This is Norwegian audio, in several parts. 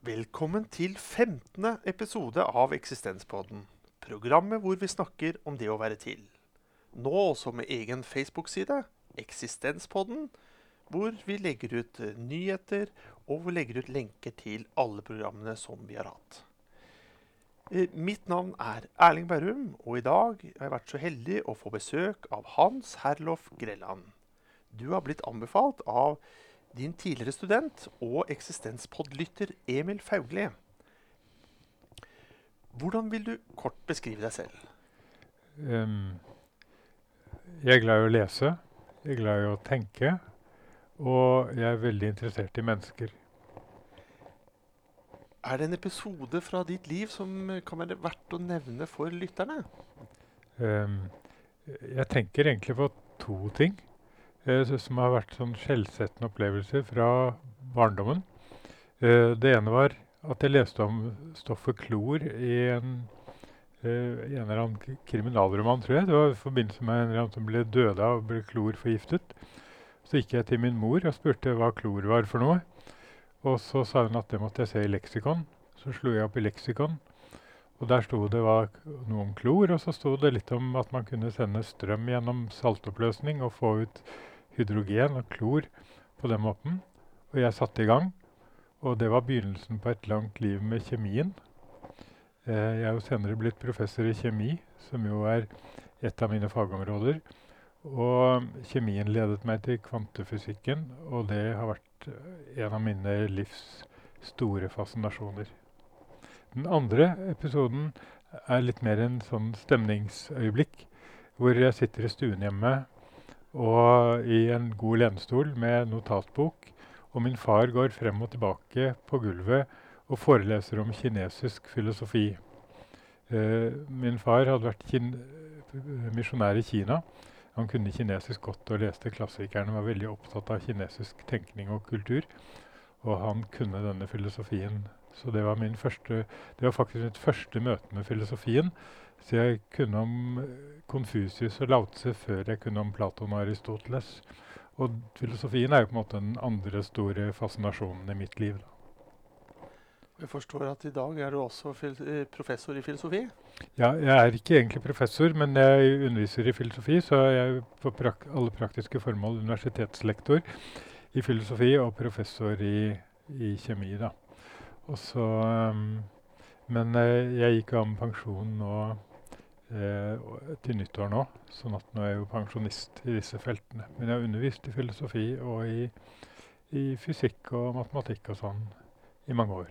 Velkommen til 15. episode av Eksistenspodden. Programmet hvor vi snakker om det å være til. Nå også med egen Facebook-side, Eksistenspodden, hvor vi legger ut eh, nyheter og vi legger ut lenker til alle programmene som vi har hatt. Eh, Mitt navn er Erling Berrum, og i dag har jeg vært så heldig å få besøk av Hans Herlof Grelland. Du har blitt anbefalt av din tidligere student og eksistenspodlytter Emil Faugli. Hvordan vil du kort beskrive deg selv? Um, jeg er glad i å lese, jeg er glad i å tenke, og jeg er veldig interessert i mennesker. Er det en episode fra ditt liv som kan være verdt å nevne for lytterne? Um, jeg tenker egentlig på to ting eh, som har vært sånn skjellsettende opplevelser fra barndommen. Eh, det ene var at jeg leste om stoffet klor i en, eh, i en eller annen kriminalroman, tror jeg. Det var i forbindelse med en eller annen som ble døde av ble klorforgiftet. Så gikk jeg til min mor og spurte hva klor var for noe. Og så sa hun at det måtte jeg se i leksikon. Så slo jeg opp i leksikon, og der sto det noe om klor, og så sto det litt om at man kunne sende strøm gjennom saltoppløsning og få ut hydrogen og klor på den måten. Og jeg satte i gang, og det var begynnelsen på et langt liv med kjemien. Eh, jeg er jo senere blitt professor i kjemi, som jo er et av mine fagområder. Og kjemien ledet meg til kvantefysikken, og det har vært eh, en av mine livs store fascinasjoner. Den andre episoden er litt mer en sånn stemningsøyeblikk, hvor jeg sitter i stuen hjemme og i en god lenestol med notatbok, og min far går frem og tilbake på gulvet og foreleser om kinesisk filosofi. Uh, min far hadde vært misjonær i Kina. Han kunne kinesisk godt og leste klassikerne, var veldig opptatt av kinesisk tenkning og kultur. Og han kunne denne filosofien. Så det var, første, det var faktisk mitt første møte med filosofien. Så jeg kunne om eh, Konfusius og Lautze før jeg kunne om Platon og Aristoteles. Og filosofien er jo på en måte den andre store fascinasjonen i mitt liv. Da. Jeg forstår at i dag er du også eh, professor i filosofi. Ja, jeg er ikke egentlig professor, men jeg underviser i filosofi, så jeg er for prak alle praktiske formål universitetslektor i filosofi og professor i, i kjemi. da. Og så, um, men eh, jeg gikk av med pensjon nå til nyttår nå, sånn at nå er jeg jo pensjonist i disse feltene. Men jeg har undervist i filosofi og i, i fysikk og matematikk og sånn i mange år.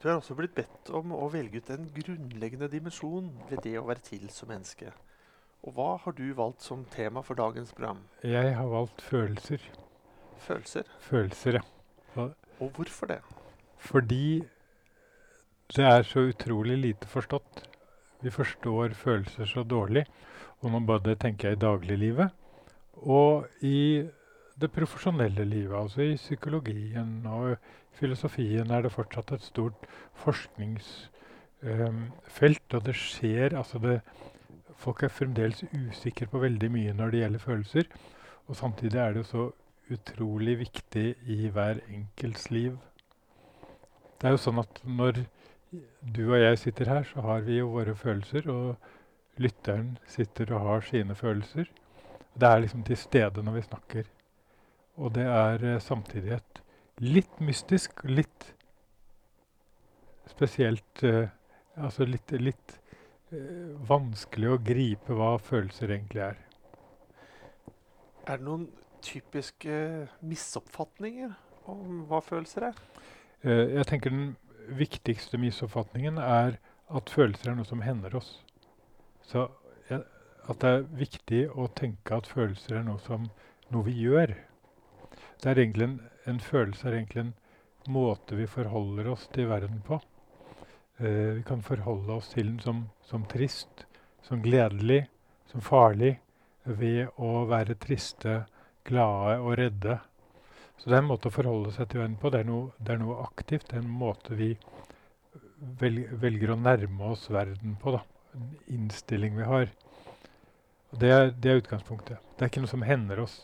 Du er også blitt bedt om å velge ut en grunnleggende dimensjon ved det å være til som menneske. Og hva har du valgt som tema for dagens program? Jeg har valgt følelser. Følelser. Følelser, ja. Og hvorfor det? Fordi det er så utrolig lite forstått. Vi forstår følelser så dårlig. Og nå både tenker jeg i dagliglivet og i det profesjonelle livet, altså i psykologien og filosofien er det fortsatt et stort forskningsfelt. og det skjer altså det, Folk er fremdeles usikre på veldig mye når det gjelder følelser. Og samtidig er det så utrolig viktig i hver enkelts liv. Det er jo sånn at når du og jeg sitter her, så har vi jo våre følelser, og lytteren sitter og har sine følelser. Det er liksom til stede når vi snakker. Og det er eh, samtidig et litt mystisk, litt spesielt eh, Altså litt, litt eh, vanskelig å gripe hva følelser egentlig er. Er det noen typiske misoppfatninger om hva følelser er? Eh, jeg tenker den viktigste misoppfatningen er at følelser er noe som hender oss. Så ja, at det er viktig å tenke at følelser er noe som noe vi gjør. Det er egentlig en, en følelse er egentlig en måte vi forholder oss til verden på. Uh, vi kan forholde oss til den som, som trist, som gledelig, som farlig, ved å være triste, glade og redde. Så det er en måte å forholde seg til verden på. Det er noe, det er noe aktivt. Det er en måte vi vel, velger å nærme oss verden på. Da. En innstilling vi har. Og det er, det er utgangspunktet. Det er ikke noe som hender oss.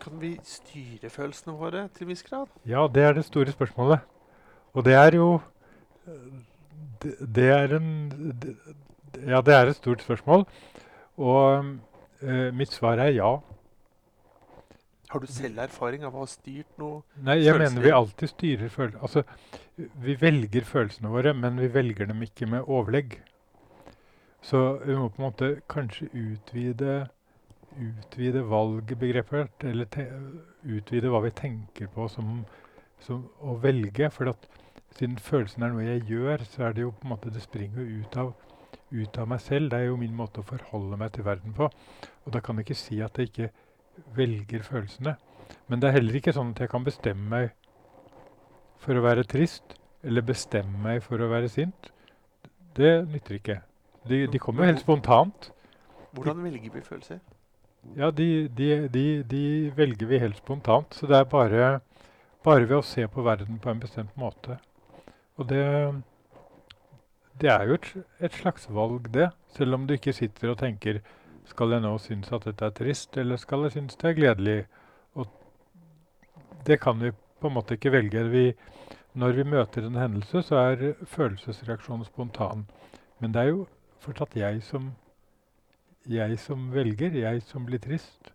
Kan vi styre følelsene våre til en viss grad? Ja, det er det store spørsmålet. Og det er jo det, det er en det, Ja, det er et stort spørsmål. Og eh, mitt svar er ja. Har du selv erfaring av å ha styrt noe? Nei, jeg Følelser? mener vi alltid styrer følelser. Altså, vi velger følelsene våre, men vi velger dem ikke med overlegg. Så vi må på en måte kanskje utvide, utvide valgbegrepet, eller te, utvide hva vi tenker på som, som å velge. For at siden følelsen er noe jeg gjør, så er det jo på en måte det springer ut av, ut av meg selv. Det er jo min måte å forholde meg til verden på. Og da kan jeg ikke si at jeg ikke velger følelsene. Men det er heller ikke sånn at jeg kan bestemme meg for å være trist, eller bestemme meg for å være sint. Det nytter ikke. De, de kommer jo helt spontant. Hvordan velger vi følelser? Ja, de, de, de, de velger vi helt spontant. Så det er bare, bare ved å se på verden på en bestemt måte. Og det, det er jo et, et slags valg, det. Selv om du ikke sitter og tenker skal jeg nå synes at dette er trist, eller skal jeg synes det er gledelig? Og det kan vi på en måte ikke velge. Vi, når vi møter en hendelse, så er følelsesreaksjonen spontan. Men det er jo fortsatt jeg som, jeg som velger, jeg som blir trist,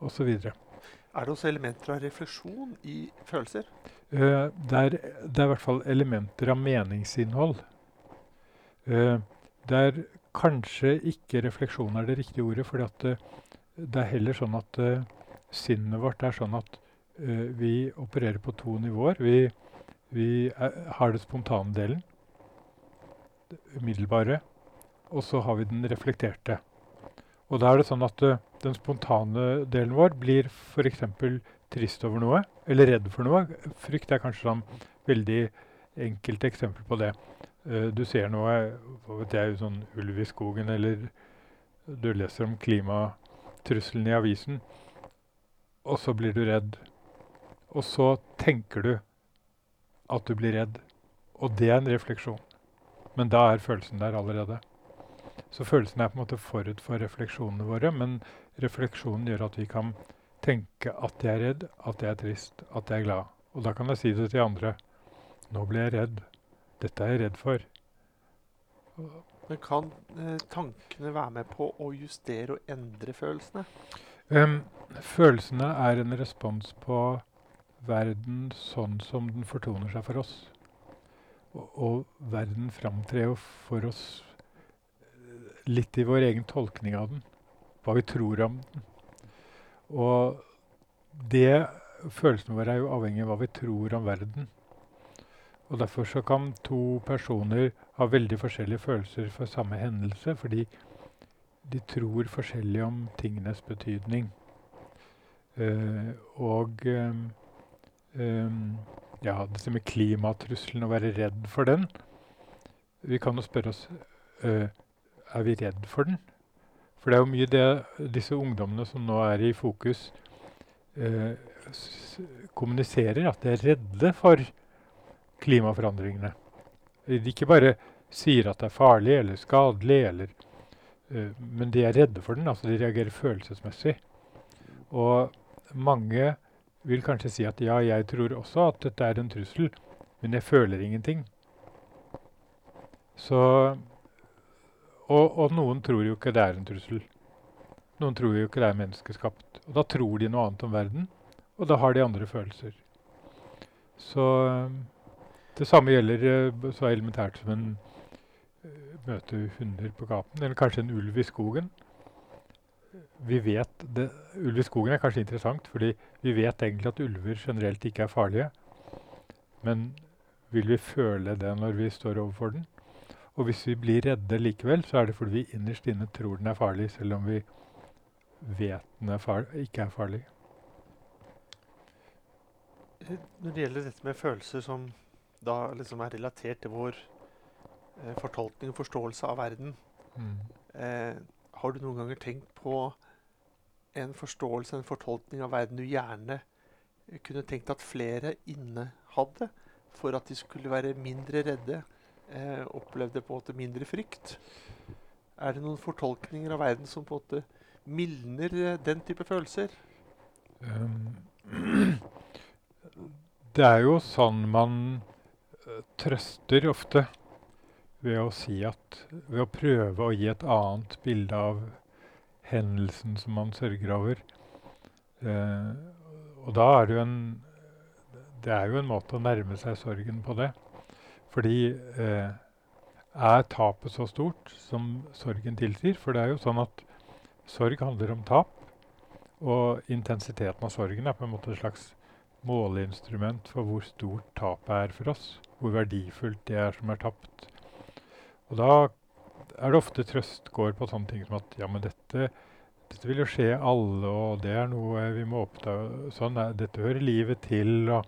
osv. Er det også elementer av refleksjon i følelser? Uh, det, er, det er i hvert fall elementer av meningsinnhold. Uh, det er kanskje ikke refleksjon er det riktige ordet, for det, det er heller sånn at sinnet vårt er sånn at vi opererer på to nivåer. Vi, vi er, har det spontane delen, det umiddelbare, og så har vi den reflekterte. Og da er det sånn at den spontane delen vår blir f.eks trist over noe, eller redd for noe. Frykt er kanskje sånn veldig enkelt eksempel på det. Uh, du ser noe, hva vet jeg, sånn ulv i skogen, eller du leser om klimatrusselen i avisen, og så blir du redd. Og så tenker du at du blir redd. Og det er en refleksjon. Men da er følelsen der allerede. Så følelsen er på en måte forut for refleksjonene våre, men refleksjonen gjør at vi kan tenke at jeg er redd, at jeg er trist, at jeg er glad. Og da kan jeg si det til andre. Nå ble jeg redd. Dette er jeg redd for. Men kan eh, tankene være med på å justere og endre følelsene? Um, følelsene er en respons på verden sånn som den fortoner seg for oss. Og, og verden framtrer jo for oss eh, litt i vår egen tolkning av den. Hva vi tror om den. Og det følelsene våre er jo avhengig av hva vi tror om verden. Og Derfor så kan to personer ha veldig forskjellige følelser for samme hendelse, fordi de tror forskjellig om tingenes betydning. Uh, og um, um, ja, dette med klimatrusselen, å være redd for den Vi kan jo spørre oss uh, er vi redd for den. For det er jo mye det disse ungdommene som nå er i fokus, eh, kommuniserer. At de er redde for klimaforandringene. De ikke bare sier at det er farlig eller skadelig, eller, uh, men de er redde for den. Altså de reagerer følelsesmessig. Og mange vil kanskje si at ja, jeg tror også at dette er en trussel, men jeg føler ingenting. Så og, og, noen tror jo ikke det er en trussel. Noen tror jo ikke det er menneskeskapt. Og da tror de noe annet om verden, og da har de andre følelser. Så det samme gjelder eh, så elementært som en uh, møte hunder på gaten, eller kanskje en ulv i skogen. Vi vet det, Ulv i skogen er kanskje interessant, fordi vi vet egentlig at ulver generelt ikke er farlige. Men vil vi føle det når vi står overfor den? Og hvis vi blir redde likevel, så er det fordi vi innerst inne tror den er farlig, selv om vi vet den er far ikke er farlig. Eh, når det gjelder dette med følelser som da liksom er relatert til vår eh, fortolkning og forståelse av verden, mm. eh, har du noen ganger tenkt på en forståelse, en fortolkning av verden du gjerne kunne tenkt at flere inne hadde, for at de skulle være mindre redde? eh, opplevde på en måte mindre frykt. Er det noen fortolkninger av verden som på en måte mildner eh, den type følelser? Um, det er jo sånn man trøster ofte ved å si at Ved å prøve å gi et annet bilde av hendelsen som man sørger over. Eh, og da er det jo en Det er jo en måte å nærme seg sorgen på det. Fordi eh, er tapet så stort som sorgen tilsier? For det er jo sånn at sorg handler om tap. Og intensiteten av sorgen er på en måte et slags måleinstrument for hvor stort tapet er for oss. Hvor verdifullt det er som er tapt. Og da er det ofte trøst går på sånne ting som at ja, men dette, dette vil jo skje alle, og det er noe vi må oppdage. Sånn er, dette hører livet til. Og,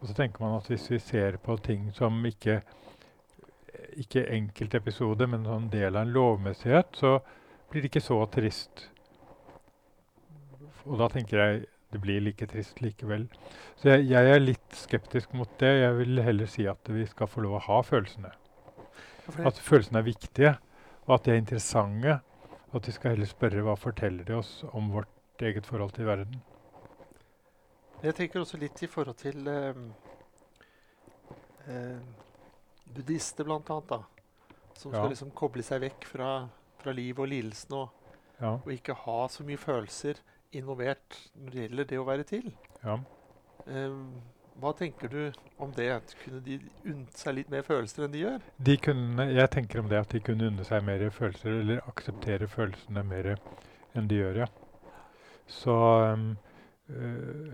og, så tenker man at hvis vi ser på ting som ikke ikke enkeltepisode, men en del av en lovmessighet, så blir det ikke så trist. Og da tenker jeg det blir like trist likevel. Så jeg, jeg, er litt skeptisk mot det. Jeg vil heller si at vi skal få lov å ha følelsene. At følelsene er viktige, og at de er interessante. Og at vi skal heller spørre hva forteller de oss om vårt eget forhold til verden. Jeg tenker også litt i forhold til eh, eh, buddhister, annet. da, Som skal liksom koble seg vekk fra, fra livet og lidelsen og, ja. og ikke ha så mye følelser involvert når det gjelder det å være til. Ja. Um, hva tenker du om det? Kunne de unnet seg litt mer følelser enn de gjør? De kunne, jeg tenker om det at de kunne unne seg mer følelser, eller akseptere følelsene mer enn de gjør, ja. Så um, øh,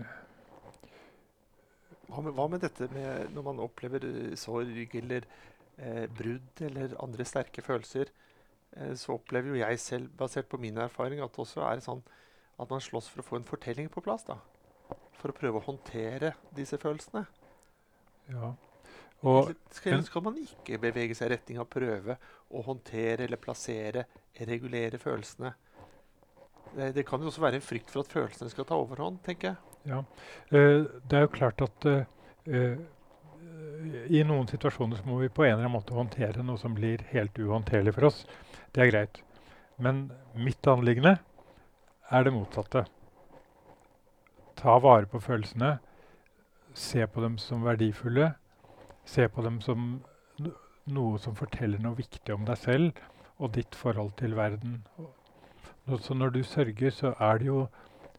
hva, med, hva, med, dette med når man opplever uh, sorg eller eh, brudd eller andre sterke følelser? Eh, så opplever jo jeg selv, basert på min erfaring, at det også er sånn at man slåss for å få en fortelling på plass. da. For å prøve å håndtere disse følelsene. Ja. Og, skal, skal, man ikke bevege seg i retning av å prøve å håndtere eller plassere, regulere følelsene. Det, det, kan jo også være en frykt for at følelsene skal ta overhånd, tenker jeg. Ja, uh, Det er jo klart at uh, i noen situasjoner så må vi på en eller annen måte håndtere noe som blir helt uhåndterlig for oss. Det er greit. Men mitt anliggende er det motsatte. Ta vare på følelsene. Se på dem som verdifulle. Se på dem som noe som forteller noe viktig om deg selv og ditt forhold til verden. Så når du sørger, så er det jo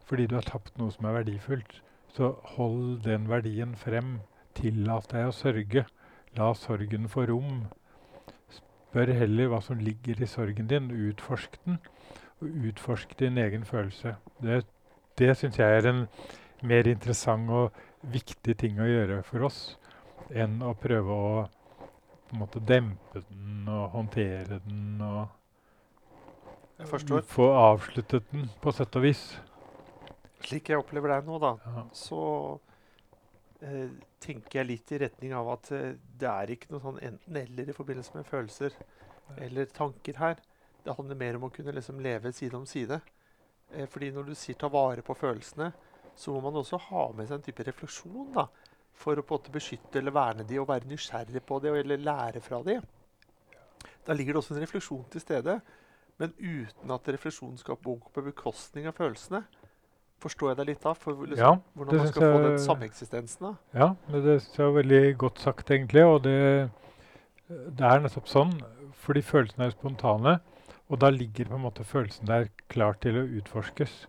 fordi du har tapt noe som er verdifullt. Så hold den verdien frem. Tillat deg å sørge. La sorgen få rom. Spør heller hva som ligger i sorgen din. Utforsk den og utforske din egen følelse. Det, det syns jeg er en mer interessant og viktig ting å gjøre for oss enn å prøve å måte dempe den og håndtere den og få avsluttet den, på sett og vis. Slik jeg opplever deg nå, da, ja. så eh, tenker jeg litt i retning av at eh, det er ikke noe sånn enten-eller i forbindelse med følelser eller tanker her. Det handler mer om å kunne liksom leve side om side. Eh, fordi når du sier ta vare på følelsene, så må man også ha med seg en type refleksjon da, for å på en måte beskytte eller verne de og være nysgjerrig på det eller lære fra de. Da ligger det også en refleksjon til stede, men uten at refleksjonen skal gå på bekostning av følelsene. Forstår jeg deg litt da? For liksom, ja, hvordan man skal få den sameksistensen? da? Ja, det er veldig godt sagt, egentlig. Og det, det er nettopp sånn, fordi følelsene er spontane. Og da ligger på en måte følelsen der klar til å utforskes.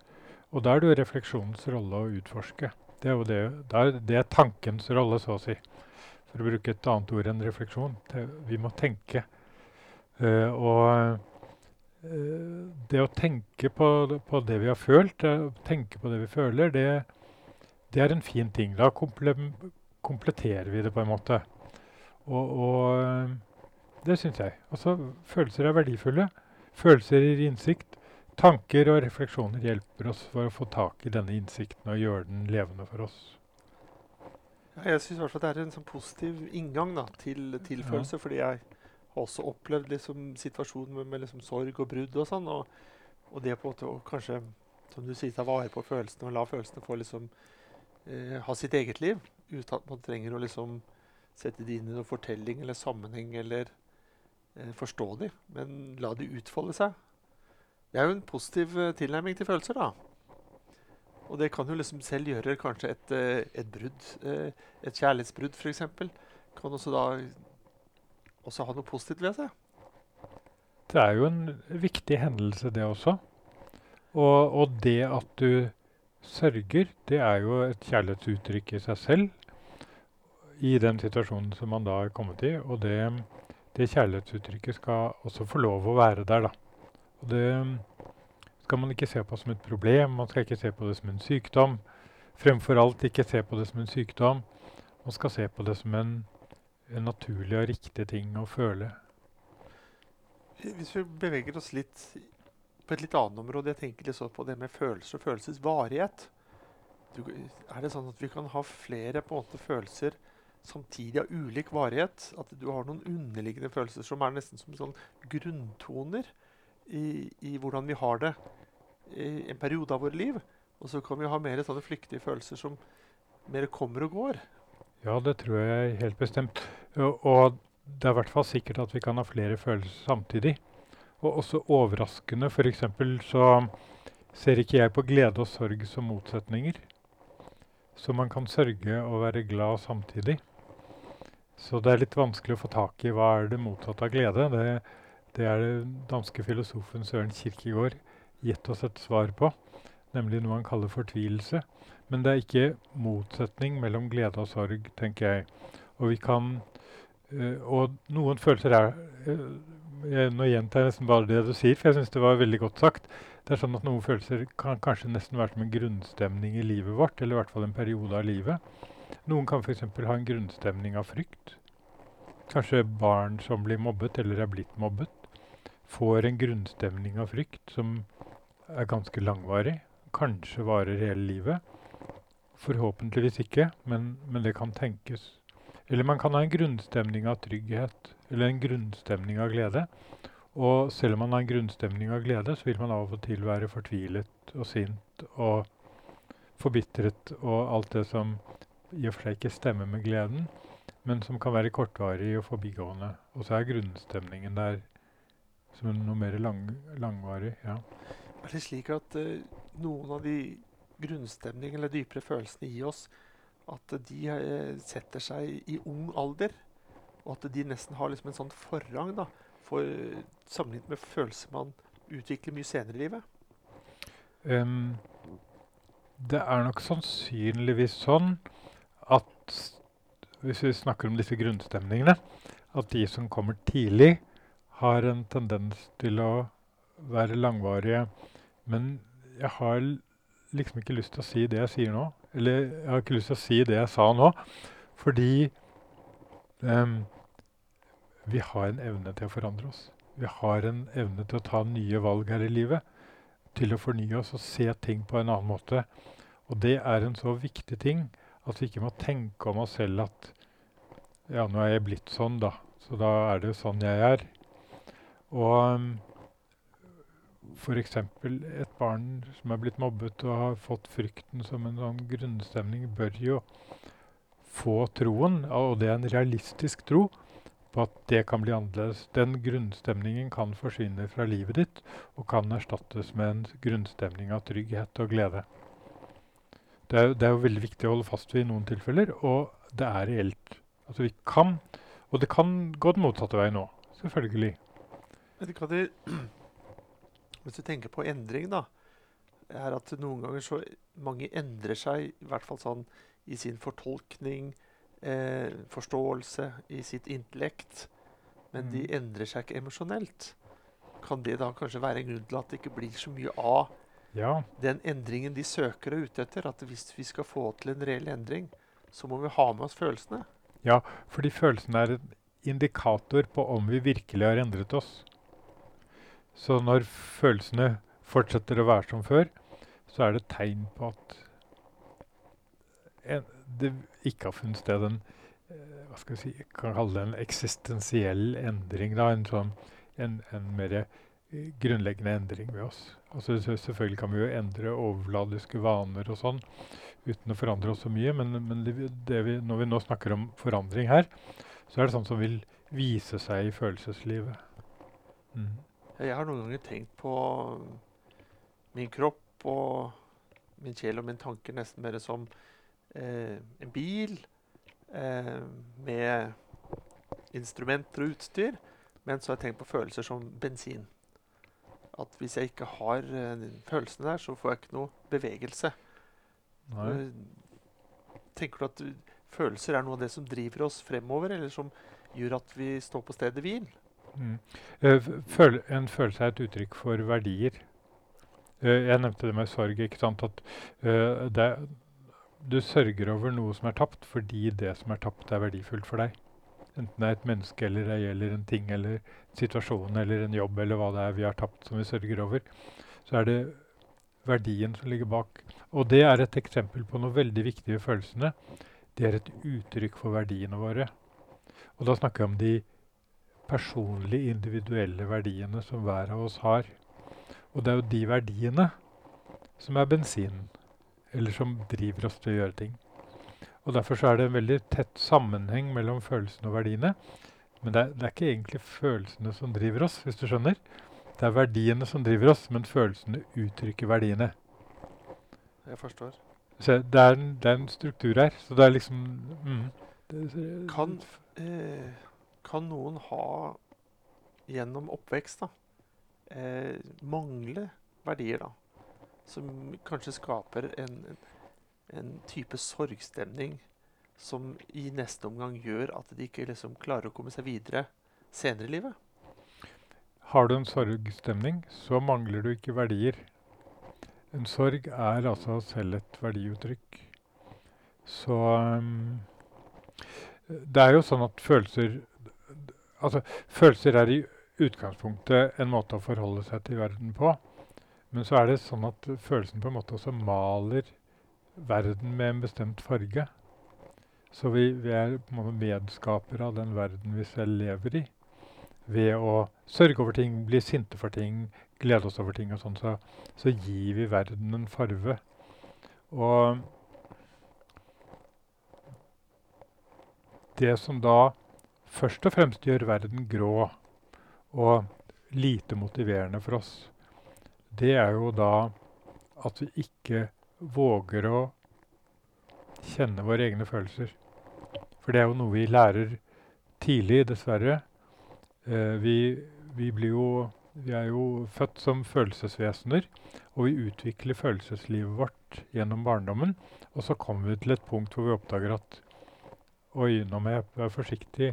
Og da er det jo refleksjonens rolle å utforske. Det er, jo det, det er tankens rolle, så å si. For å bruke et annet ord enn refleksjon. Det, vi må tenke. Uh, og uh, det å tenke på, på, det vi har følt, uh, tenke på det vi føler, det, det er en fin ting. Da komple kompletterer vi det på en måte. Og, og det syns jeg. Altså, følelser er verdifulle. Følelser gir innsikt. Tanker og refleksjoner hjelper oss for å få tak i denne innsikten og gjøre den levende for oss. Ja, jeg syns det er en sånn positiv inngang da, til, til ja. følelser. Fordi jeg har også opplevd liksom, situasjonen med, med liksom, sorg og brudd og sånn. Og, og, det på en måte å kanskje, som du sier, ta vare på følelsene og la følelsene få liksom, eh, ha sitt eget liv. Uten at man trenger å liksom, sette det inn i noen fortelling eller sammenheng eller forstå de, men la de utfolde seg. Det er jo en positiv eh, tilnærming til følelser, da. Og det kan jo liksom selv gjøre kanskje et, eh, et brudd, eh, et kjærlighetsbrudd f.eks., kan også da også ha noe positivt ved seg. Det er jo en viktig hendelse, det også. Og, og det at du sørger, det er jo et kjærlighetsuttrykk i seg selv i den situasjonen som man da er kommet i. Og det, det kjærlighetsuttrykket skal også få lov å være der, da. Og det skal man ikke se på som et problem, man skal ikke se på det som en sykdom. Fremfor alt ikke se på det som en sykdom. Man skal se på det som en, en naturlig og riktig ting å føle. Hvis vi beveger oss litt på et litt annet område, jeg tenker litt sånn på det med følelser og følelsers varighet. Du, er det sånn at vi kan ha flere på en måte følelser samtidig av ulik varighet? At du har noen underliggende følelser som er nesten som sånn grunntoner i, i hvordan vi har det i en periode av vårt liv? Og så kan vi ha mer sånne flyktige følelser som mer kommer og går. Ja, det tror jeg helt bestemt. Og, og det er i hvert fall sikkert at vi kan ha flere følelser samtidig. Og også overraskende. F.eks. så ser ikke jeg på glede og sorg som motsetninger. Så man kan sørge og være glad samtidig. Så det er litt vanskelig å få tak i hva er det motsatte av glede. Det, det er det danske filosofen Søren Kirkegård gitt oss et svar på nemlig noe han kaller fortvilelse. Men det er ikke motsetning mellom glede og sorg, tenker jeg. Og vi kan øh, Og noen følelser er øh, jeg, Nå gjentar jeg nesten bare det du sier, for jeg syns det var veldig godt sagt. Det er sånn at Noen følelser kan kanskje nesten være som en grunnstemning i livet vårt, eller i hvert fall en periode av livet. Noen kan f.eks. ha en grunnstemning av frykt. Kanskje barn som blir mobbet, eller er blitt mobbet, får en grunnstemning av frykt som er ganske langvarig kanskje varer hele livet. Forhåpentligvis ikke, men, men, det kan tenkes. Eller man kan ha en grunnstemning av trygghet, eller en grunnstemning av glede. Og selv om man har en grunnstemning av glede, så vil man av og til være fortvilet og sint og forbitret og alt det som i og for seg ikke stemmer med gleden, men som kan være kortvarig og forbigående. Og så er grunnstemningen der som noe mer lang, langvarig. ja. Er det slik at uh, noen av de grunnstemningene eller dypere følelsene i oss, at de uh, setter seg i ung alder? Og at de nesten har liksom en sånn forrang da, for, sammenlignet med følelser man utvikler mye senere i livet? Um, det er nok sannsynligvis sånn at hvis vi snakker om disse grunnstemningene, at de som kommer tidlig, har en tendens til å være langvarige men jeg har liksom ikke lyst til å si det jeg sier nå. Eller jeg har ikke lyst til å si det jeg sa nå. Fordi um, vi har en evne til å forandre oss. Vi har en evne til å ta nye valg her i livet. Til å fornye oss og se ting på en annen måte. Og det er en så viktig ting at vi ikke må tenke om oss selv at ja, nå er jeg blitt sånn, da. Så da er det sånn jeg er. Og um, f.eks. et barn som er blitt mobbet og har fått frykten som en sånn grunnstemning, bør jo få troen, og det er en realistisk tro, på at det kan bli annerledes. Den grunnstemningen kan forsvinne fra livet ditt og kan erstattes med en grunnstemning av trygghet og glede. Det er, det er jo veldig viktig å holde fast ved i noen tilfeller, og det er reelt. Altså vi kan, Og det kan gå den motsatte veien nå, selvfølgelig. Du hva det hvis du tenker på endring, da, er at noen ganger så mange endrer seg, i hvert fall sånn i sin fortolkning, eh, forståelse, i sitt intellekt. Men mm. de endrer seg ikke emosjonelt. Kan det da kanskje være en grunn til at det ikke blir så mye av ja. den endringen de søker og er ute etter? At hvis vi skal få til en reell endring, så må vi ha med oss følelsene. Ja, fordi følelsene er en indikator på om vi virkelig har endret oss. Så når følelsene fortsetter å være som før, så er det tegn på at en, det ikke har funnet sted en eh, hva skal vi si, kan kalle det en eksistensiell endring. Da, en, sånn, en, en mer grunnleggende endring ved oss. Altså, selvfølgelig kan vi jo endre overfladiske vaner og sånn uten å forandre oss så mye, men, men vi, når vi nå snakker om forandring her, så er det sånn som vil vise seg i følelseslivet. Mm. Jeg har noen ganger tenkt på min kropp og min sjel og min tanke nesten mer som eh, en bil eh, med instrumenter og utstyr. Men så har jeg tenkt på følelser som bensin. At hvis jeg ikke har eh, følelsene der, så får jeg ikke noe bevegelse. Eh, Tenker du at du, følelser er noe av det som driver oss fremover, eller som gjør at vi står på stedet hvil? Mm. Eh, føl en følelse er et uttrykk for verdier. Eh, jeg nevnte det med sorg. ikke sant? At eh, det, du sørger over noe som er tapt, fordi det som er tapt, er verdifullt for deg. Enten det er et menneske eller ei eller en ting eller en situasjon eller en jobb eller hva det er vi har tapt som vi sørger over, så er det verdien som ligger bak. Og det er et eksempel på noe veldig viktig ved følelsene. Det er et uttrykk for verdiene våre. Og da snakker jeg om de personlige, individuelle verdiene som hver av oss har. Og det er jo de verdiene som er bensinen, eller som driver oss til å gjøre ting. Og Derfor så er det en veldig tett sammenheng mellom følelsene og verdiene. Men det er, det er ikke egentlig følelsene som driver oss, hvis du skjønner. Det er verdiene som driver oss, men følelsene uttrykker verdiene. Jeg forstår. Så det er en, det er en struktur her. Så det er liksom mm, det, Kan, eh, kan noen ha gjennom oppvekst da, eh, mangle verdier da, som kanskje skaper en, en, en type sorgstemning som i neste omgang gjør at de ikke liksom klarer å komme seg videre senere i livet? Har du en sorgstemning, så mangler du ikke verdier. En sorg er altså selv et verdiuttrykk. Så um, Det er jo sånn at følelser Altså, følelser er i utgangspunktet en måte å forholde seg til verden på. Men så er det sånn at følelsen på en måte også maler verden med en bestemt farge. Så vi, vi er på en måte medskapere av den verden vi selv lever i ved å sørge over ting, bli sinte for ting, glede oss over ting og sånn, så, så gir vi verden en farve. Og det som da først og fremst gjør verden grå og lite motiverende for oss, det er jo da at vi ikke våger å kjenne våre egne følelser. For det er jo noe vi lærer tidlig, dessverre. Eh, vi, vi, jo, vi er jo født som følelsesvesener, og vi utvikler følelseslivet vårt gjennom barndommen. Og så kommer vi til et punkt hvor vi oppdager at Oi, nå må jeg være forsiktig.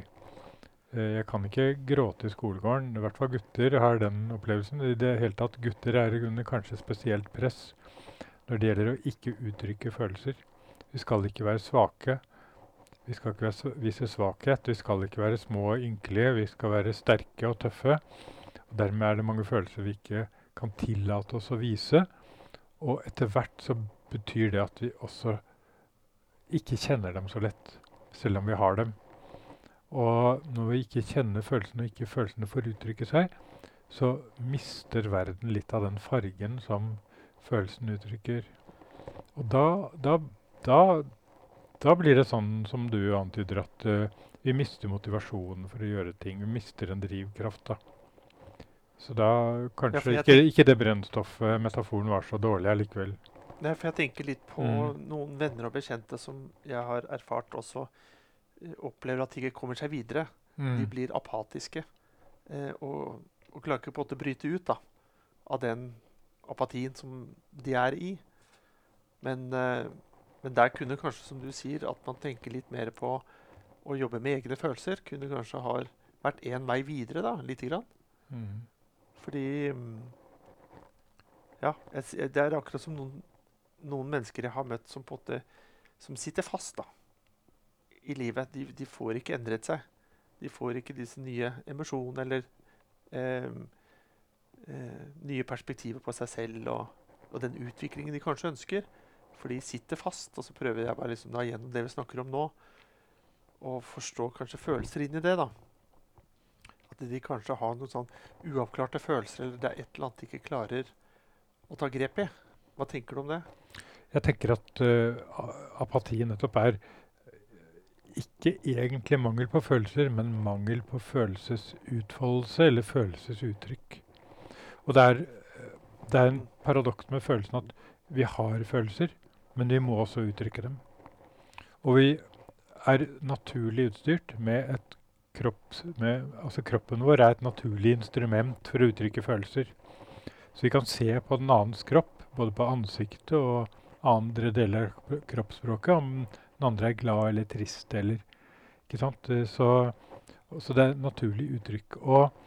Eh, jeg kan ikke gråte i skolegården. I hvert fall gutter har den opplevelsen. I det hele tatt Gutter er under kanskje spesielt press når det gjelder å ikke uttrykke følelser. Vi skal ikke være svake. Vi skal ikke være, vise svakhet. Vi skal ikke være små og ynkelige. Vi skal være sterke og tøffe. Og dermed er det mange følelser vi ikke kan tillate oss å vise. Og etter hvert så betyr det at vi også ikke kjenner dem så lett, selv om vi har dem. Og når vi ikke kjenner følelsene, og ikke følelsene får uttrykke seg, så mister verden litt av den fargen som følelsen uttrykker. Og da, da, da, da blir det sånn som du antyder, at uh, vi mister motivasjonen for å gjøre ting. Vi mister en drivkraft, da. Så da kanskje ja, ikke, ikke det brennstoffmetaforen var så dårlig allikevel. Nei, for jeg tenker litt på Mm. noen venner og bekjente som jeg har erfart også eh, opplever at de ikke kommer seg videre. Mm. De blir apatiske eh, og, og klarer ikke på en måte bryte ut da, av den apatien som de er i. Men, eh, men der kunne kanskje, som du sier, at man tenker litt mer på å jobbe med egne følelser, kunne kanskje ha vært én vei videre, da, lite grann. Mm. Fordi mm, Ja, jeg, det er akkurat som noen, noen mennesker jeg har møtt som på en måte som sitter fast da, i livet. De, de får ikke endret seg. De får ikke disse nye emosjonene eller eh, eh, nye perspektiver på seg selv og, og den utviklingen de kanskje ønsker. For de sitter fast. Og så prøver jeg bare liksom da gjennom det vi snakker om nå, å forstå kanskje følelser inn i det. da. At de kanskje har noen sånn uavklarte følelser, eller det er et eller annet de ikke klarer å ta grep i. Hva tenker du om det? Jeg tenker at uh, apati nettopp er ikke egentlig mangel på følelser, men mangel på følelsesutfoldelse eller følelsesuttrykk. Og det er, det er en paradoks med følelsen at vi har følelser, men vi må også uttrykke dem. Og vi er naturlig utstyrt med et kropps, med, altså kroppen vår er et naturlig instrument for å uttrykke følelser. Så vi kan se på den annens kropp, både på ansiktet og andre deler av kroppsspråket, om den andre er glad eller trist eller Ikke sant? Så, så det er et naturlig uttrykk. Og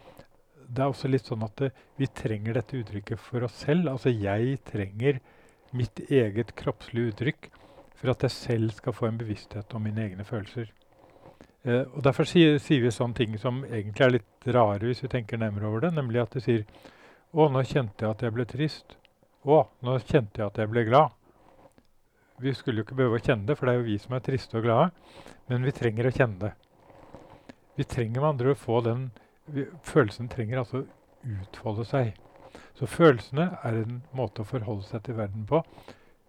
det er også litt sånn at det, vi trenger dette uttrykket for oss selv. Altså jeg trenger mitt eget kroppslige uttrykk for at jeg selv skal få en bevissthet om mine egne følelser. Eh, og Derfor sier, sier, vi sånne ting som egentlig er litt rare hvis vi tenker nærmere over det. Nemlig at de sier Å, nå kjente jeg at jeg ble trist. Å, nå kjente jeg at jeg ble glad. Vi skulle jo ikke behøve å kjenne det, for det er jo vi som er triste og glade. Men vi trenger å kjenne det. Vi trenger med andre å få den Følelsen trenger altså utfolde seg. Så følelsene er en måte å forholde seg til verden på.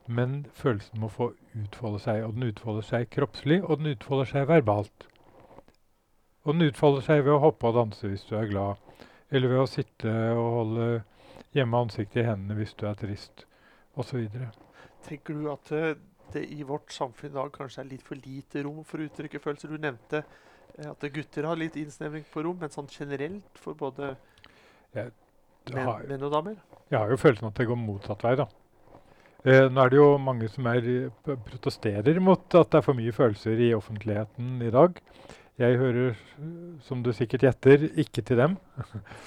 Men følelsen må få utfolde seg. Og den utfolder seg kroppslig, og den utfolder seg verbalt. Og den utfolder seg ved å hoppe og danse hvis du er glad. Eller ved å sitte og holde hjemme ansiktet i hendene hvis du er trist, osv. Tenker du at eh, det i vårt samfunn i dag kanskje er litt for lite rom for å uttrykke følelser? Du nevnte at gutter har litt innsnevring på rom, men sånn generelt for både jeg, har, menn, og damer? Jeg har jo følelsen at det går motsatt vei, da. Eh, nå er det jo mange som er, protesterer mot at det er for mye følelser i offentligheten i dag. Jeg hører, som du sikkert gjetter, ikke til dem.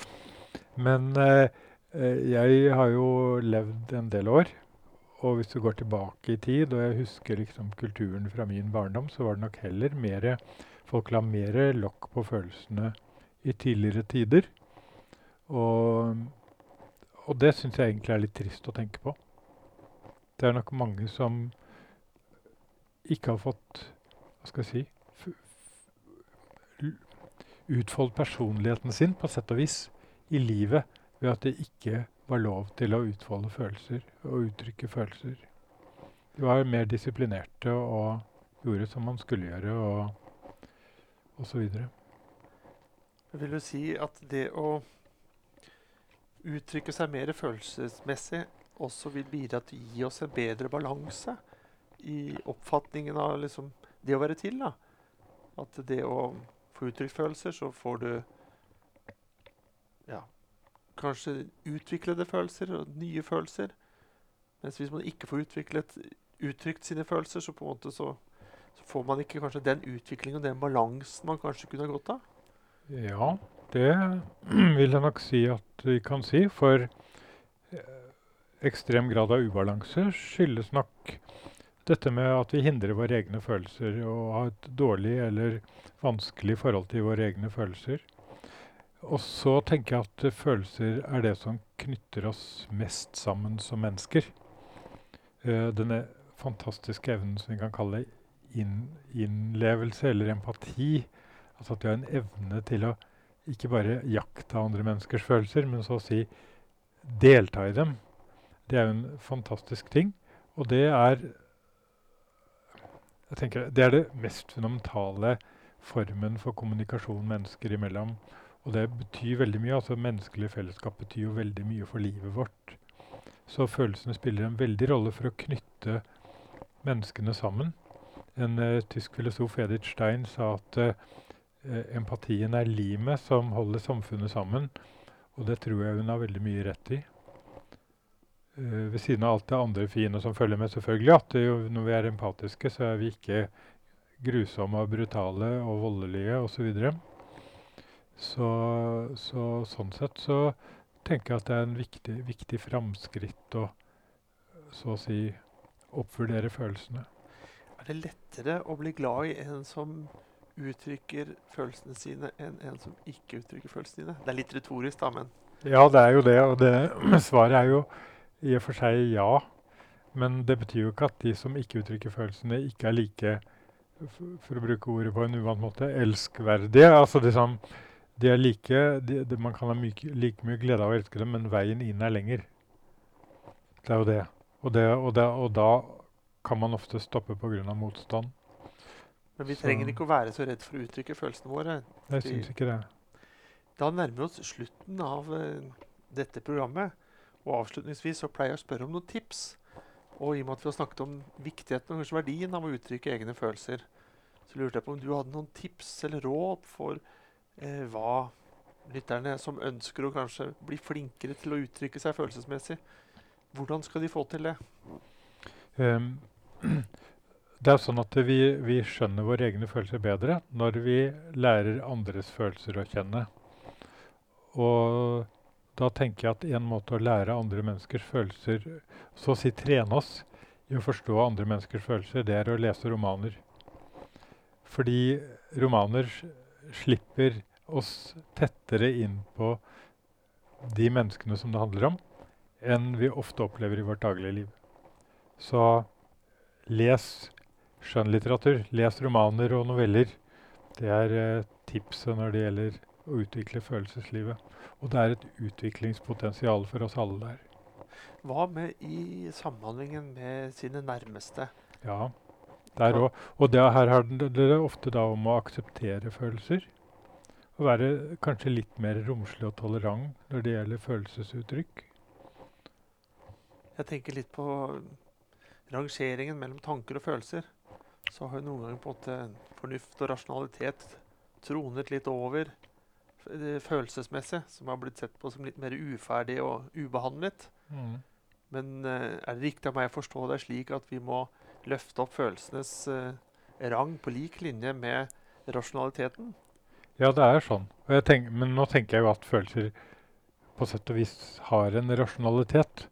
Men eh, eh, jeg har jo levd en del år. Og hvis du går tilbake i tid, og jeg husker liksom kulturen fra min barndom, så var det nok heller mer Folk la mer lokk på følelsene i tidligere tider. Og, og det syns jeg egentlig er litt trist å tenke på. Det er nok mange som ikke har fått Hva skal jeg si utfoldet personligheten sin på sett og vis i livet ved at det ikke var lov til å utfolde følelser og uttrykke følelser. De var mer disiplinerte og gjorde som man skulle gjøre, og osv. Vil du si at det å uttrykke seg mer følelsesmessig også vil bidra til å gi oss en bedre balanse i oppfatningen av liksom det å være til? da? At det å få uttrykt følelser, så får du ja, kanskje utviklede følelser og nye følelser. Mens hvis man ikke får utviklet, uttrykt sine følelser, så på en måte så, så får man ikke kanskje den utviklingen og den balansen man kanskje kunne ha godt av. Ja, det vil jeg nok si at vi kan si. For eh, ekstrem grad av ubalanse skyldes nok dette med at vi hindrer våre egne følelser og har et dårlig eller vanskelig forhold til våre egne følelser. Og så tenker jeg at følelser er det som knytter oss mest sammen som mennesker. Uh, denne fantastiske evnen som vi kan kalle inn, innlevelse eller empati. Altså at vi har en evne til å ikke bare jakte andre menneskers følelser, men så å si delta i dem. Det er jo en fantastisk ting. Og det er jeg tenker Det er det mest fundamentale formen for kommunikasjon mennesker imellom. Og det betyr veldig mye. altså Menneskelig fellesskap betyr jo veldig mye for livet vårt. Så følelsene spiller en veldig rolle for å knytte menneskene sammen. En uh, tysk filosof, Edith Stein, sa at uh, empatien er limet som holder samfunnet sammen. Og det tror jeg hun har veldig mye rett i. Uh, ved siden av alt det andre fine som følger med, selvfølgelig, at jo, når vi er empatiske, så er vi ikke grusomme og brutale og voldelige osv. Så, så Så sånn sett så tenker jeg at det er en viktig, viktig framskritt å så å si oppvurdere følelsene. Er det lettere å bli glad i en som uttrykker følelsene sine, enn en som ikke uttrykker følelsene sine? Det er litt retorisk, da, men Ja, det er jo det. Og det, svaret er jo i og for seg ja. Men det betyr jo ikke at de som ikke uttrykker følelsene, ikke er like for å bruke ordet på en uvant måte elskverdige. Altså det som, de er like, de, de, Man kan ha myke, like mye glede av å elske dem, men veien inn er lenger. Det er jo det. Og, det, og, det, og da kan man ofte stoppe pga. motstand. Men vi trenger så. ikke å være så redd for å uttrykke følelsene våre. Jeg syns ikke det. Da nærmer vi oss slutten av uh, dette programmet. Og avslutningsvis så pleier jeg å spørre om noen tips. Og i og med at vi har snakket om viktigheten og kanskje verdien av å uttrykke egne følelser, så lurte jeg på om du hadde noen tips eller råd for uh, hva lytterne som ønsker å kanskje bli flinkere til å uttrykke seg følelsesmessig, hvordan skal de få til det? Um, det er sånn at vi, vi, skjønner våre egne følelser bedre når vi lærer andres følelser å kjenne. Og da tenker jeg at en måte å lære andre menneskers følelser Så å si trene oss i å forstå andre menneskers følelser, det er å lese romaner. Fordi romaner slipper oss tettere inn på de menneskene som det handler om, enn vi ofte opplever i vårt daglige liv. Så les skjønnlitteratur. Les romaner og noveller. Det er eh, tipset når det gjelder å utvikle følelseslivet. Og det er et utviklingspotensial for oss alle der. Hva med i samhandlingen med sine nærmeste? Ja, der òg. Og det, her handler det ofte da om å akseptere følelser. Og være kanskje litt mer romslig og tolerant når det gjelder følelsesuttrykk. Jeg tenker litt på rangeringen mellom tanker og følelser. Så har jo noen ganger på en måte fornuft og rasjonalitet tronet litt over følelsesmessig, som har blitt sett på som litt mer uferdig og ubehandlet. Mm. Men uh, er det riktig av meg å forstå det slik at vi må løfte opp følelsenes uh, rang på lik linje med rasjonaliteten? Ja, det er sånn. Tenker, men nå tenker jeg jo at følelser på sett og vis har en rasjonalitet.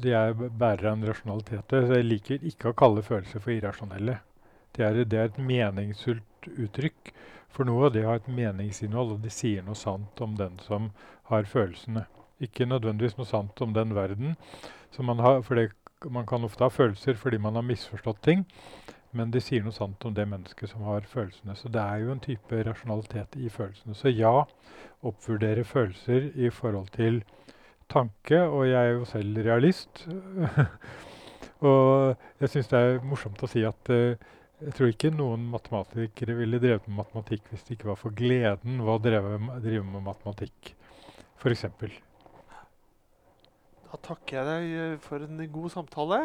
De er bærere av en rasjonalitet. Jeg liker ikke å kalle følelser for irrasjonelle. Det er, det er et meningsfullt uttrykk. For noe av det har et meningsinnhold, og de sier noe sant om den som har følelsene. Ikke nødvendigvis noe sant om den verden. Man, har, det, man, kan ofte ha følelser fordi man har misforstått ting, men de sier noe sant om det mennesket som har følelsene. Så det er jo en type rasjonalitet i følelsene. Så ja, oppvurdere følelser i forhold til tanke, og jeg er jo selv realist. og jeg syns det er morsomt å si at uh, jeg tror ikke noen matematikere ville drevet med matematikk hvis det ikke var for gleden ved å drive, med matematikk, f.eks. Da takker jeg deg eh, for en god samtale.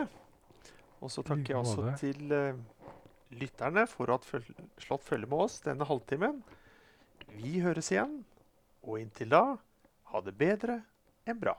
Og så takker jeg også til uh, lytterne for å ha slått følge med oss denne halvtimen. Vi høres igjen, og inntil da, ha det bedre enn bra.